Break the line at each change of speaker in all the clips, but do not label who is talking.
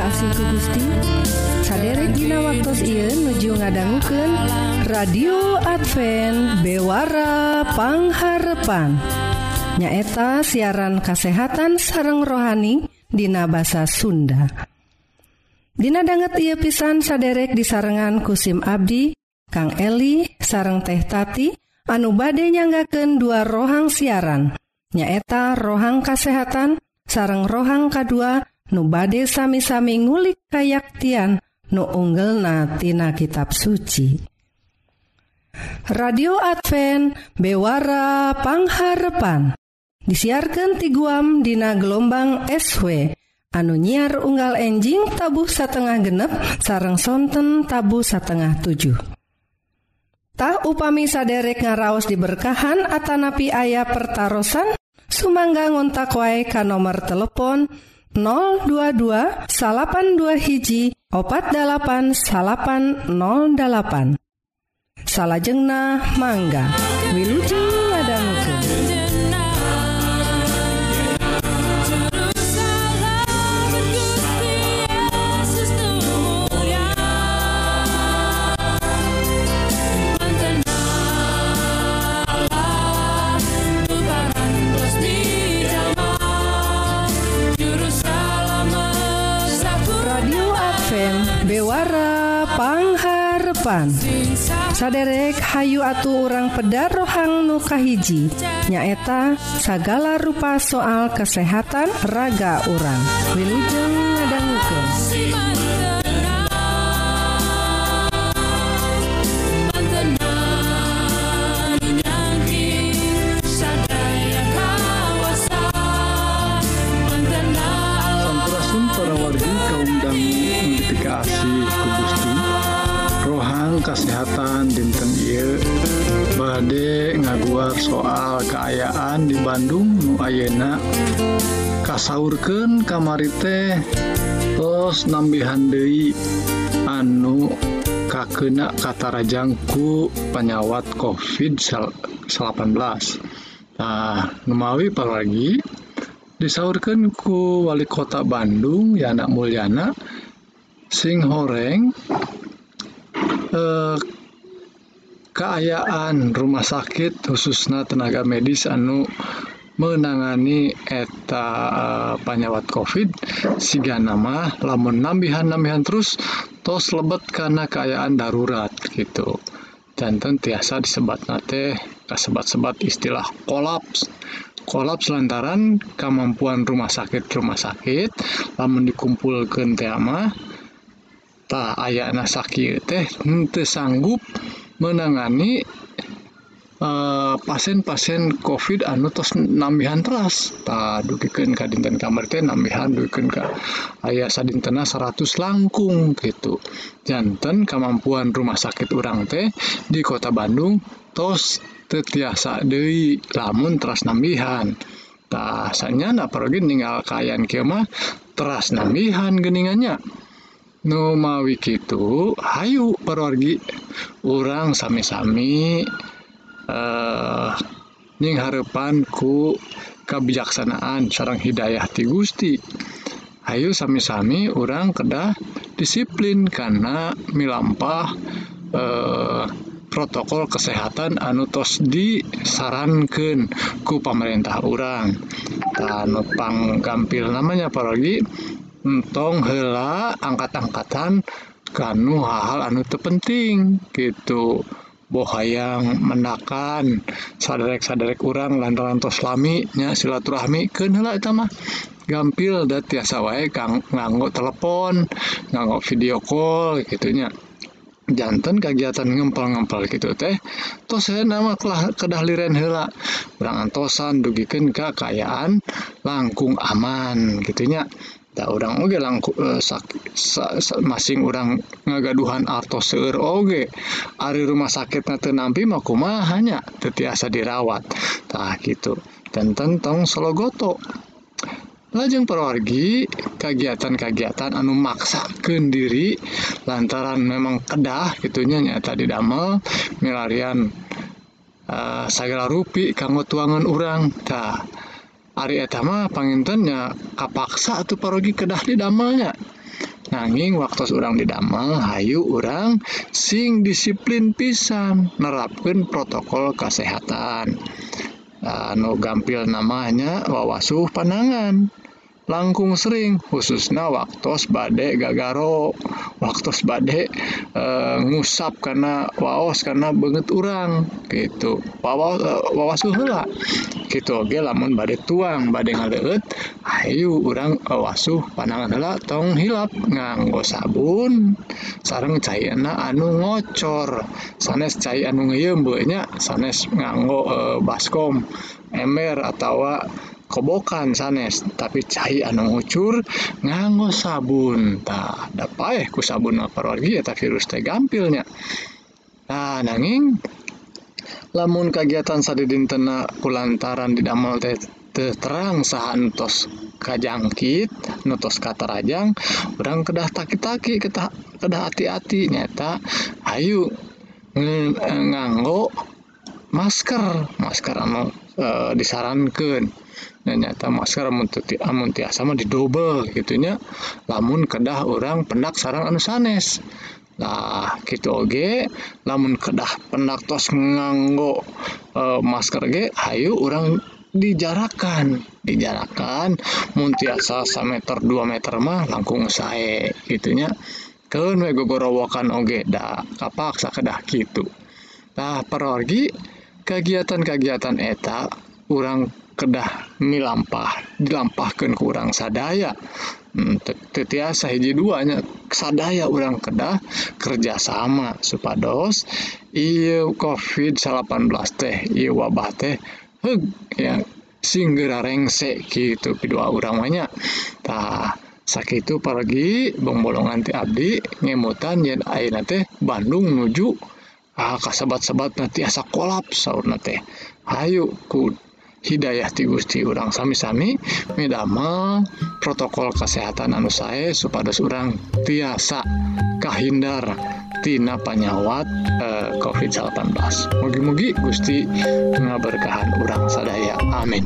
kasih ku Gusti saderek dina waktu Ieu nuju ngadangguken radio Advent bewarapangharepan nyaeta siaran kasehatan sareng rohani Dina bahasa Sunda. Dina banget ia pisan saderek disarengan kusim Abdi Kang Eli sareng teh tati anu bade nyanggaken dua rohang siaran. Nyaeta rohang kasehatan sareng rohang K2 nu bade sami-sami ngulik kayaktian nu unggelnatina kitab suci. Radio Advent Bewara Pangharepan disiarkan ti guam dina gelombang SW anu nyiar unggal enjing tabuh satengah genep sarang sonten tabu satengah 7. Tah upami saderek ngaraos diberkahan atanapi ayah pertaran sumangga ngontak wae ka nomor telepon 022 82 hiji opat 8808 salahjengna mangga. Wiluji Dufan saderek Hayu atuh urang pedar rohang nukahiji nyaeta segala rupa soal kesehatan raga orang
Wilujeng ngadangguken ayeuna kasaurken kamari teh tos nambihan Dewi anu kakena katarajangku penyawat covid 18 nah memawi apalagi disaurkan ku wali kota Bandung Yana Mulyana sing horeng eh, keayaan rumah sakit khususnya tenaga medis anu menangani eta uh, panyawat COVID siga nama lamun nambihan-nambihan terus tos lebet karena keayaan darurat gitu. Jantan tiasa disebat nate kasebat-sebat istilah kolaps. Kolaps lantaran kemampuan rumah sakit rumah sakit lamun dikumpulkan tema aya nasaki teh sanggup menangani eh, Eh, pasien-pasien COVID anu tos nambihan teras. Tak dugikan ke dinten kamar teh nambihan dugikan ke ayah sadintena 100 langkung gitu. Jantan kemampuan rumah sakit orang teh di kota Bandung tos tetiasa deui lamun teras nambihan. Tak sanya nak pergi ninggal kayan kemah teras nambihan geningannya nu mawi kitu hayu perorgi orang sami-sami eh ning harepan ku kebijaksanaan sarang Hidayah ti Gusti Ayu sami-sami orang kedah disiplin karena milampah eh, protokol kesehatan anutos disarankan ku pemerintah orang tanupang gampil namanya apalagi entong hela angkat-angkatan kanu hal-hal anu terpenting gitu. bo hayang menakan saderek-saderek urang lan lami nya silaturahmi keun heula eta mah? Gampil dan tiasa wae kang nganggo telepon nganggo video call gitunya jantan kegiatan ngempel-ngempel gitu teh tos saya nama kelah kedah liren hela urang antosan dugikan kekayaan langkung aman gitunya tak orang oge langku uh, eh, sakit sa, sa, masing orang ngagaduhan artos seueur oge ari rumah sakit na teu nampi mah kumaha nya teu tiasa dirawat. Tah gitu. Dan tentang sologoto lajeng perwargi kegiatan-kegiatan anu maksa kendiri lantaran memang kedah gitunya nyata di damel milarian eh, uh, segala rupi kanggo tuangan orang tah Ari etama pangintennya kapaksa atau parogi kedah didamelnya nanging waktu orang didamel Hayu orang sing disiplin pisan nerapkan protokol kesehatan anu gampil namanya wawasuh panangan langkung sering khususnya waktu badek gagaro. Waktu badek e, ngusap karena waos karena banget orang gitu. Wawas e, wawasuh lah gitu. Oke lamun badek tuang badek ngaleut ayo orang wasuh panangan lah tong hilap nganggo sabun. Sarang cairna anu ngocor sanes cair anu ngeyem sanes nganggo e, baskom ember atau kobokan sanes tapi cair anu ngucur nganggo sabuntah dapat eh, ku sabun parwargi eta virus teh gampilnya. Nah nanging lamun kegiatan sadidintena kulantaran didamel teh terang sahantos kajangkit nutos kata rajang orang kedah taki-taki kedah hati-hati nyata ayu nganggo masker masker anu eh, e, disarankan nyata masker amun tiasa mah didobel gitunya lamun kedah orang pendak sarang anu sanes. Lah gitu oge lamun kedah pendak tos nganggo e, masker ge hayu orang dijarakan. Dijarakan mun tiasa 1 meter 2 meter mah langkung sae gitunya keun we gogorowokan oge da kapaksa kedah gitu nah perorgi kegiatan-kegiatan eta orang kedah milampah dilampahkan kurang orang sadaya. Hmm, tetiasa hiji duanya sadaya orang kedah kerjasama supados. Iya covid 18 teh iya wabah teh heg ya singgera rengsek gitu kedua uramanya tah sakit itu pergi bombolongan ti abdi ngemutan yen ayeuna teh Bandung nuju ah kasabat-sabat nanti asa kolaps saurna teh. Hayu ku Hidayah ti Gusti urang sami-sami medamel protokol kesehatan anu sae supados urang tiasa kahindar tina panyawat eh, COVID-19. Mugi-mugi Gusti ngaberkahan urang sadaya. Amin.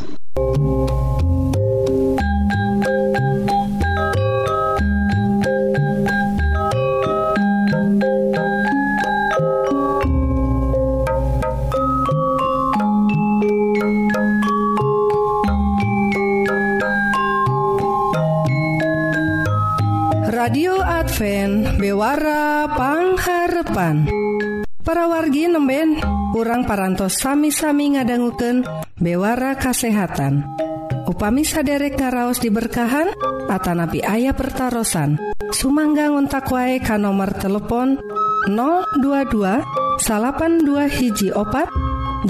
para wargi nemben kurang parantos sami-sami ngadangguken bewara kasehatan. Upami saderek ngaraos diberkahan Atanabi ayah pertaran Sumangga ngontak wae ka nomor telepon 022 82 hiji opat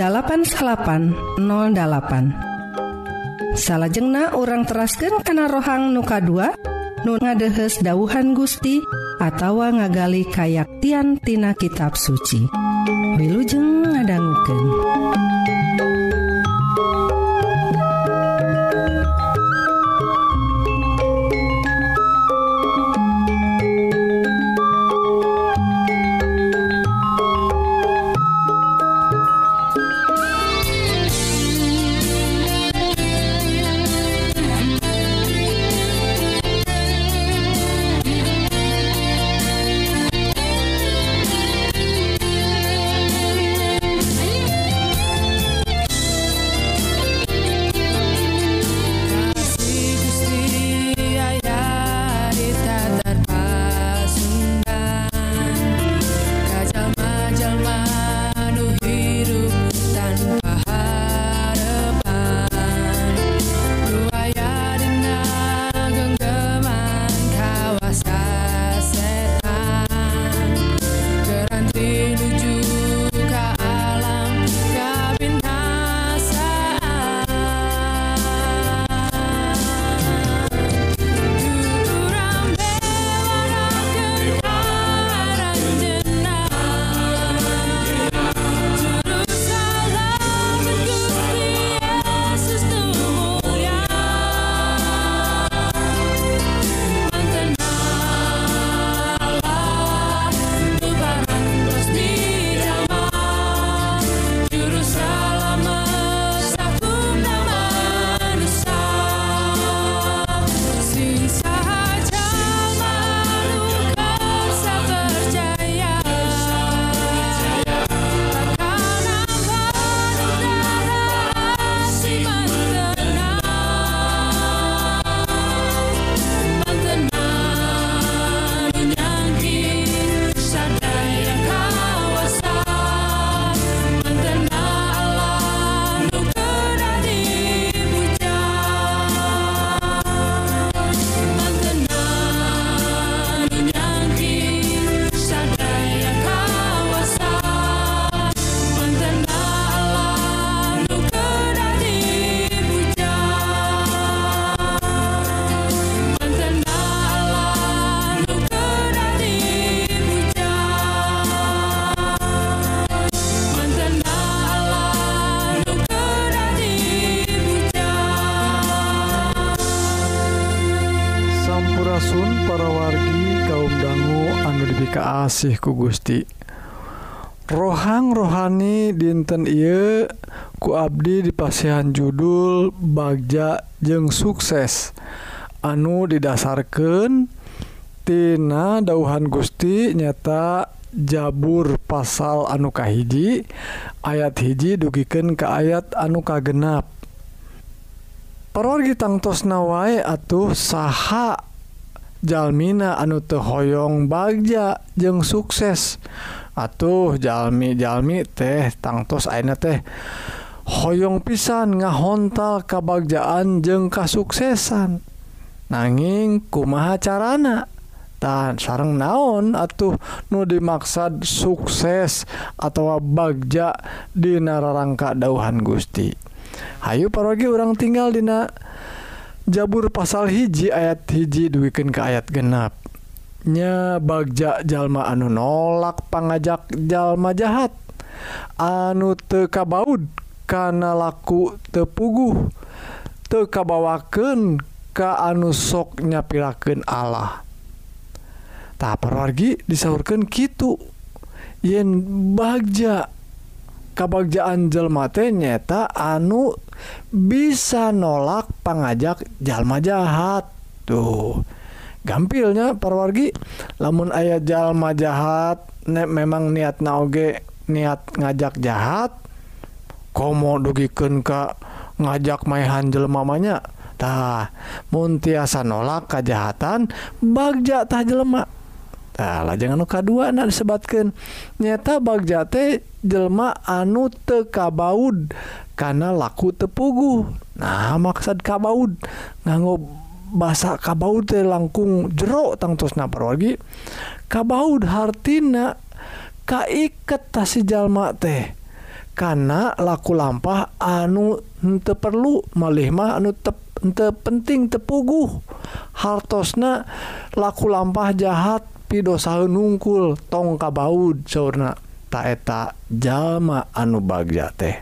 8808 salahjengnah orang terasken kana rohang nuka 2 nu ngadehes dauhan Gusti dan atawa ngagali kayaktian tina kitab suci Wilujeng ngadangguken.
kasih ku Gusti. Rohang rohani dinten Iye ku Abdi dipasihan judul Bagja jeung sukses. Anu didasarkantinana dauhan Gusti nyata Jabur pasal anuka hiji ayat hiji dugiken ke ayat anuka genap perorgitangtos nawai atuh saha Jalmina anu tehoyong bagja jeung sukses. Atuh jalmi-jalmi teh tangtos aina teh hoyong pisan ngahontal kabagjaan jeung kasuksesan. Nanging kumaha carana? Dan sarang naon atuh nu dimaksad sukses atau bagja di nararangka dauhan Gusti. Hayu parogi orang tinggal dina Jabur pasal hiji ayat hiji duwiken ke ayat genapnya Bagja jalma anu nolak pangajak jalma jahat. Anu tekabaud karena laku tepuguh tekabawaken ka anu soknya pilaken Allah. Tak pergi disaurkan gitu yen Bagja kabagjaan jelmate nyeta anu bisa nolak pengajak jalma jahat tuh gampilnya parwargi. Lamun ayah jalma jahat ne, memang niat naoge niat ngajak jahat komo dugiken ka ngajak maehan jelma mamanya tah muntiasa nolak kejahatan bagja tah jelma Nah, jangan K2 nah disebatkan. Nyata bagjate jelma anu tekabaud karena laku tepugu. Nah maksud kabaud. Nganggo bahasa kabaud teh langkung jeruk tangtos lagi kabaud hartina kaiket tasi jalma teh karena laku lampah anu te perlu malih mah anu tep penting tepuguh hartosna laku lampah jahat didosa nungkul tongka baud sauna taeta jalma anu bagja teh.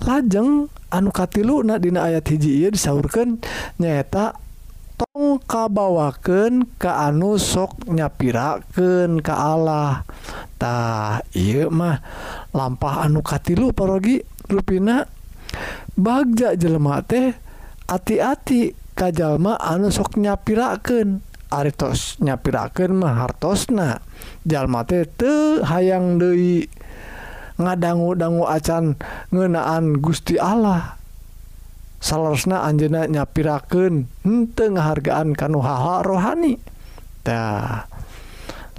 Lajeng anukatilu nadina ayat hiji disaurkan nyaeta tongka bawaken ke anu sok nyapiraken ke Allahtah I mah lampah anukatilu parogi ruina bagja jelma teh hati-hati kajjallma anu sok nyapiraken Aritos nyapiraken mahartosna jalmatete hayang Dei ngadanggu-dangu acan ngenaan Gusti Allah. Salahsna Anjena nyapiraken hente ngahargaan kanu haha rohanitah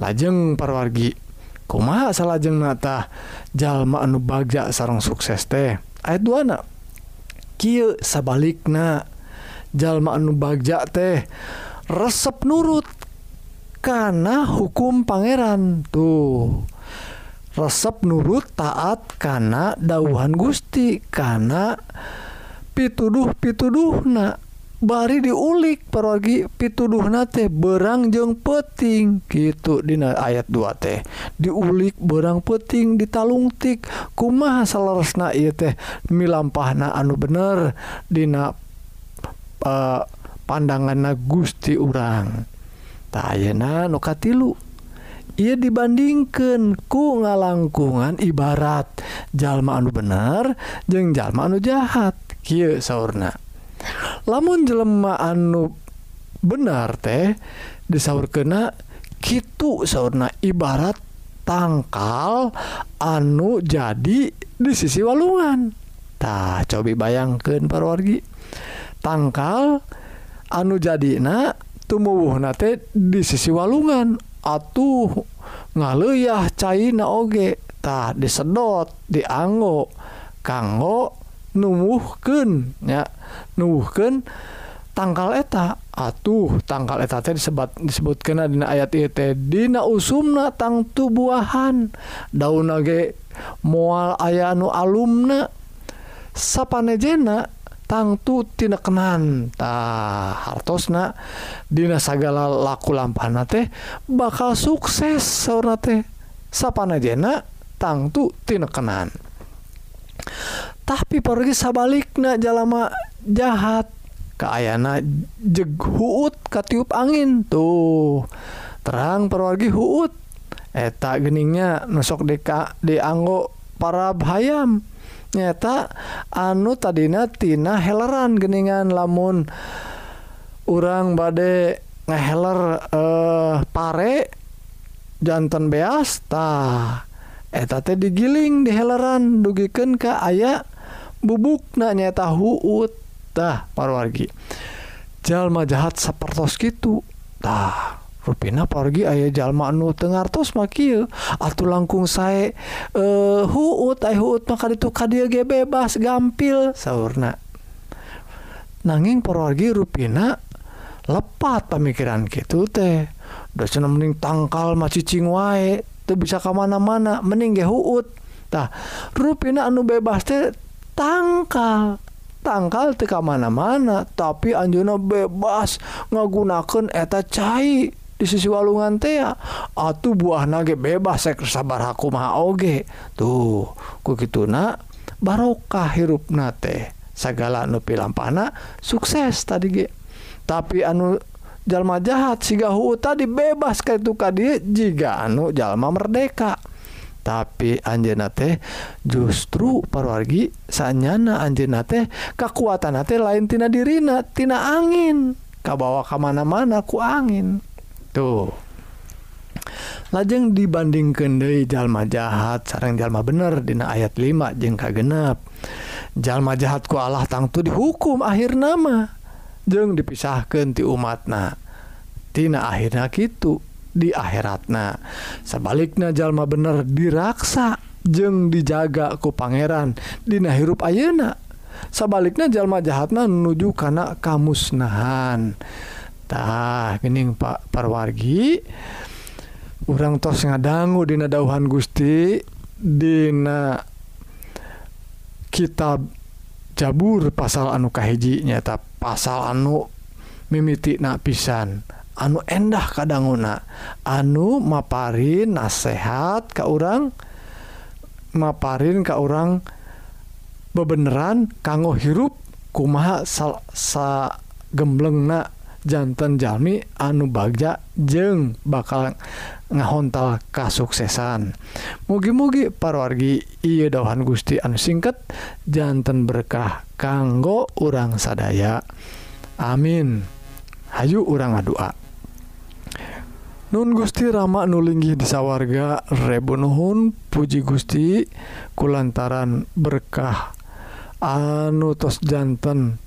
lajeng parwargi. Kumaha salahjeng nata jalma anu Bagja sarang sukses teh. Ayat 2 sabalik na jalma anu Bagja teh resep nurut karena hukum pangeran tuh. Resep nurut taat karena dauhan Gusti karena pituduh pituduhna bari diulik pergi pituduhna teh berang jeng peting gitu dina ayat 2 teh. Diulik berang peting ditalungtik kumaha saleresna ieu teh? Milampahna anu bener dina uh, pandangan Gusti urang. Tayena noka tilu ia dibandingkan ku ngalangkungan ibarat. Jalma anu bener jeung jalma anu jahat. Ky sauna lamun jelema anu benar teh disaur kena gitu sauna ibarat tangkal anu jadi di sisi walungan. Tak coba bayangkan parwargi tangkal anu jadina tumuwuhna nate di sisi walungan. Atuh ngaluyah China oge. Tah disedot dianggo kanggo numuhkennya nuken tanggal eta. Atuh tanggal eta teh disebut kena dina ayat ieu teh dina usumna tangtu buahan daun oge moal aya nu alumna sapanejena tangtu tinkenan hartosna Dina segala laku lampana teh bakal sukses sauna teh. Sapanajena tangtu tinkenan tapi pergi sabalikna jalama jahat keayana jeghut katiup angin tuh. Terang perwargi huut eta geningnya nusok deka dianggo para hayam. nyata anu tadinatina heleran geningan lamun orang badde ngeheller eh, pare jantan beasta eta teh digiling di heleran dugiken ke aya bubuk nanya tahu uttah parwargi. Jalma jahat sapertos gitu tah. Ruina pergi ayah jalma anu Tengartos makil atau langkung saya eh huut huut maka itu kadia ge bebas gampil sauna nanging pergi ruina lepat pemikiran gitu teh. Dosen mending tangkal macicing wae tuh bisa kemana-mana mending ge huut. Tah ruina anu bebas teh tangkal. Tangkal teh kemana-mana tapi Anjuna bebas ngagunakan eta cai. di sisi walungan teh atuh buah nage bebas saya sabar aku mah oge. Tuh ku gitu na barokah hirup nate segala nupi lampana sukses tadi ge. Tapi anu jalma jahat siga hu tadi bebas ke itu ka dia jika anu jalma merdeka. Tapi anjena teh justru parwargi sanyana anjena teh kekuatan teh lain tina dirina tina angin. Kabawa kamana-mana ku angin. tuh lajeng dibanding Kendai jalma jahat sarang jalma bener Dina ayat 5 jengka genep jalma jahatku Allah tangtu dihukum akhir nama jeng dipisahkan ti umatna. Tina akhirnya gitu di akhiratna. Sebaliknya jalma bener diraksa jeng dijaga ku Pangeran Dina hirup Ayeuna. Sebaliknya jalma jahatna menuju karena kamusnahan. Tahing Pak parwargi. Orang tos ngadanggu Dina dauhan Gusti Dina kitab Jabur pasal anu kahejinya tak pasal anu mimiti na pisan. Anu endah kadanguna anu maparin nasehat ke orang maparin ke orang bebeneran kanggo hirup kumaha sa gembleng na jantan Jami anu Bagja jeng bakal ngahontal kasuksesan. Mugi-mugi parwargi iya dahan Gusti anu singkat jantan berkah kanggo orang sadaya. Amin. Hayu orang ngadua Nun Gusti Rama nulinggi di sawwarga Rebu Nuhun Puji Gusti Kulantaran berkah anu tos jantan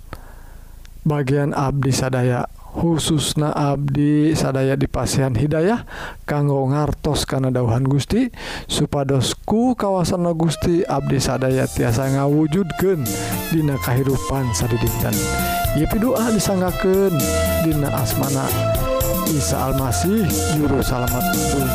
bagian Abdi sadaya khususna Abdi sadaya di dipasihan Hidayah kanggo ngartos karena dauhan Gusti supadosku kawasan Gusti Abdi sadaya tiasa ngawujudken Dina kehidupan sadditan Yepi doa disanggaken Dina asmana Isa Almasih juru salamet
pun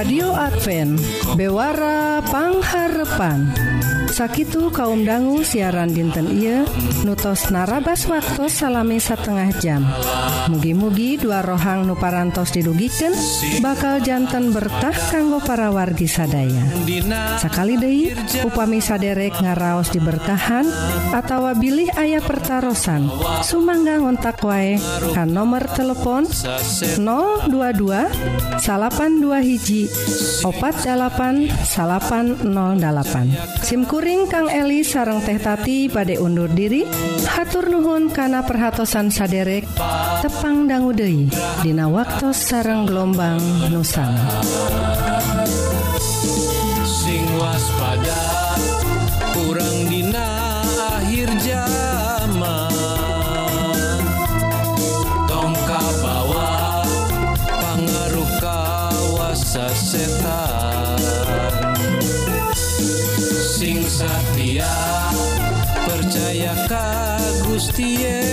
radio Advent. Bewara pangharepan. Sakit kaum dangu siaran dinten ia nutos narabas waktu salami setengah jam. Mugi-mugi dua rohang nuparantos didugiken bakaljantan bertah kanggo para wargi sadaya. Sekali De upami saderek ngaraos diberkahan atau bilih ayah pertaran Sumangga ngontak wae kan nomor telepon 022 82 hiji opat808 Kuring Kang Eli sarang teh tati pada undur diri hatur Nuhun kana perhatsan saderek tepang danggudehi Dina waktu sarang gelombang Nusantara
sing waspada kurang Dina akhir jam. Guztiek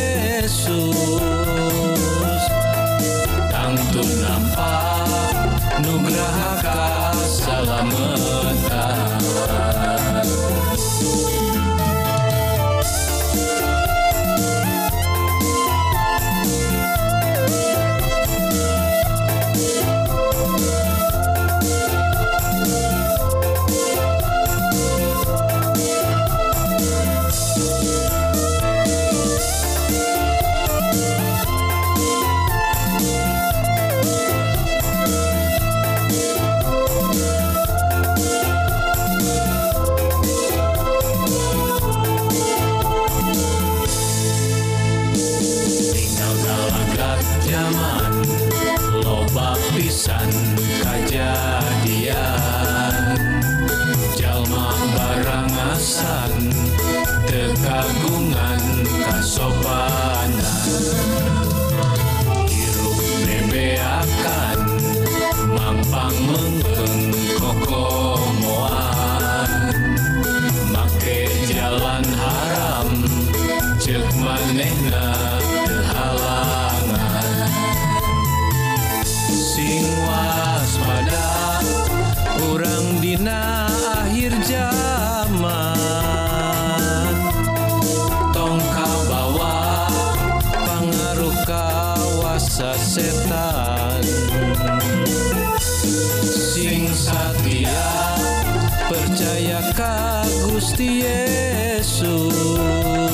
sasetaan sing satya percaya ka Gusti Yesus.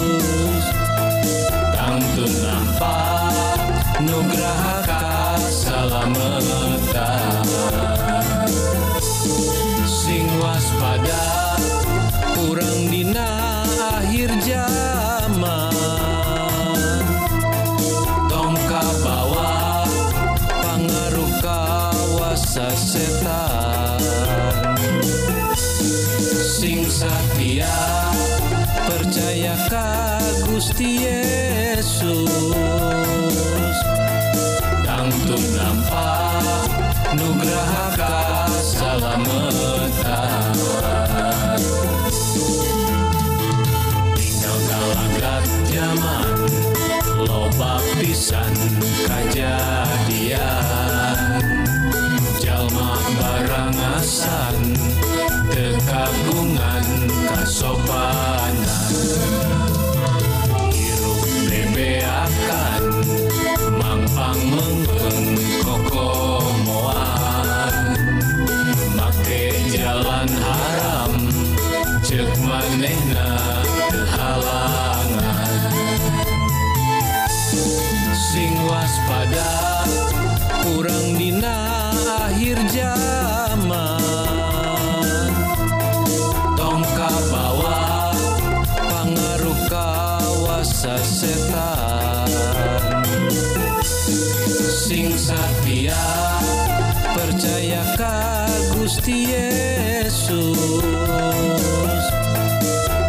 percaya ka Gusti Yesus.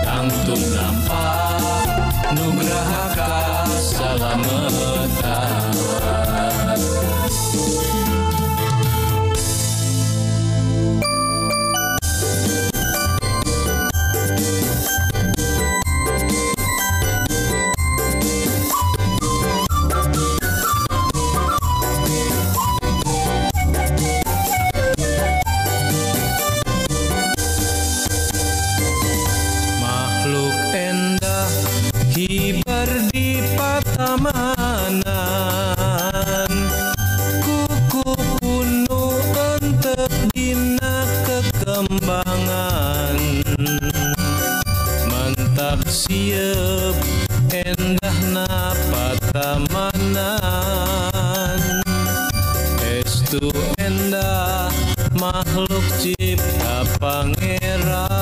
Angtung nampak nugraha endahna patamanan Estu endah makhluk cipta pangeran.